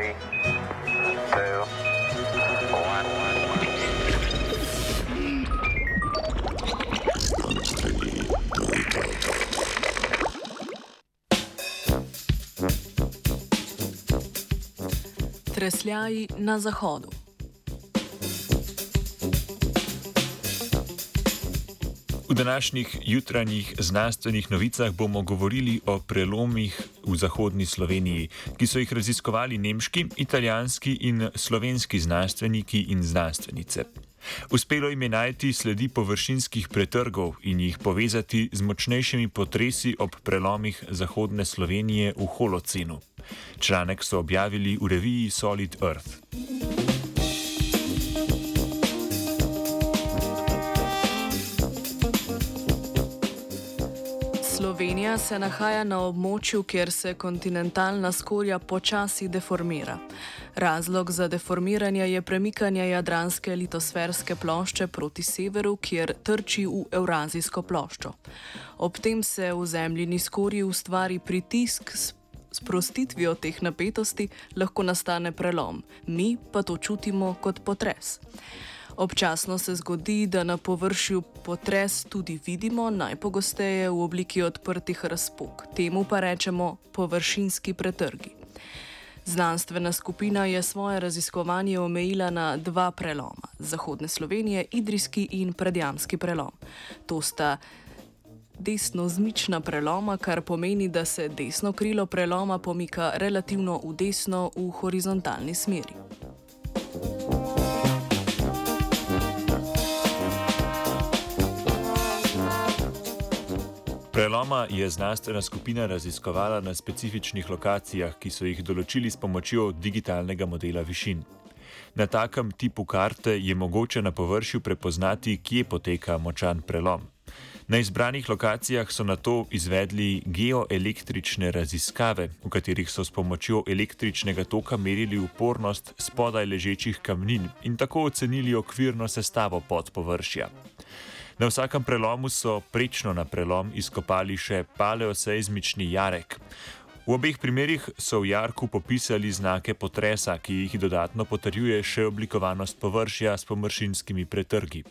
Three, two, one. Tresljaji na zahodu. V današnjih jutranjih znanstvenih novicah bomo govorili o prelomih v zahodni Sloveniji, ki so jih raziskovali nemški, italijanski in slovenski znanstveniki in znanstvenice. Uspelo jim je najti sledi površinskih pretrgov in jih povezati z močnejšimi potresi ob prelomih zahodne Slovenije v Holocenu. Članek so objavili v reviji Solid Earth. Slovenija se nahaja na območju, kjer se kontinentalna skorja počasi deformira. Razlog za deformiranje je premikanje jadranske litosferske plošče proti severu, kjer trči v Eurazijsko ploščo. Ob tem se v zemljini skorji ustvari pritisk. S prostitvijo teh napetosti lahko nastane prelom, mi pa to čutimo kot potres. Občasno se zgodi, da na površju potres tudi vidimo, najpogosteje v obliki odprtih razpok. Temu pa rečemo površinski pretrgi. Znanstvena skupina je svoje raziskovanje omejila na dva preloma: Zahodne Slovenije, Idrijski in Predjamski prelom. To sta desno-zmična preloma, kar pomeni, da se desno krilo preloma pomika relativno v desno v horizontalni smeri. Preloma je znanstvena skupina raziskovala na specifičnih lokacijah, ki so jih določili s pomočjo digitalnega modela višin. Na takem tipu karte je mogoče na površju prepoznati, kje poteka močan prelom. Na izbranih lokacijah so na to izvedli geoelektrične raziskave, v katerih so s pomočjo električnega toka merili upornost spodaj ležečih kamnin in tako ocenili okvirno sestavo podpovršja. Na vsakem prelomu so prečno na prelom izkopali še paleoseizmični jarek. V obeh primerih so v jarku popisali znake potresa, ki jih dodatno potrjuje še oblikovanost površja s površinskimi pretrgi.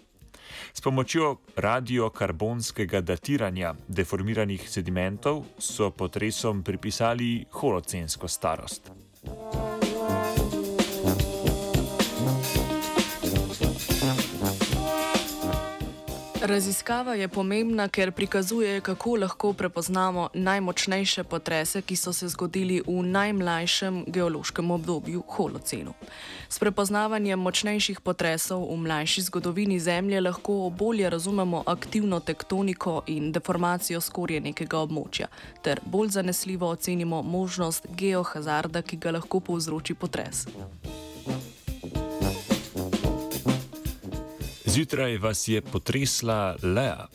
S pomočjo radiokarbonskega datiranja deformiranih sedimentov so potresom pripisali holocensko starost. Raziskava je pomembna, ker prikazuje, kako lahko prepoznamo najmočnejše potrese, ki so se zgodili v najmlajšem geološkem obdobju, holocenu. S prepoznavanjem močnejših potresov v mlajši zgodovini Zemlje lahko bolje razumemo aktivno tektoniko in deformacijo skorje nekega območja, ter bolj zanesljivo ocenimo možnost geohazarda, ki ga lahko povzroči potres. Zjutraj vas je potresla Lea.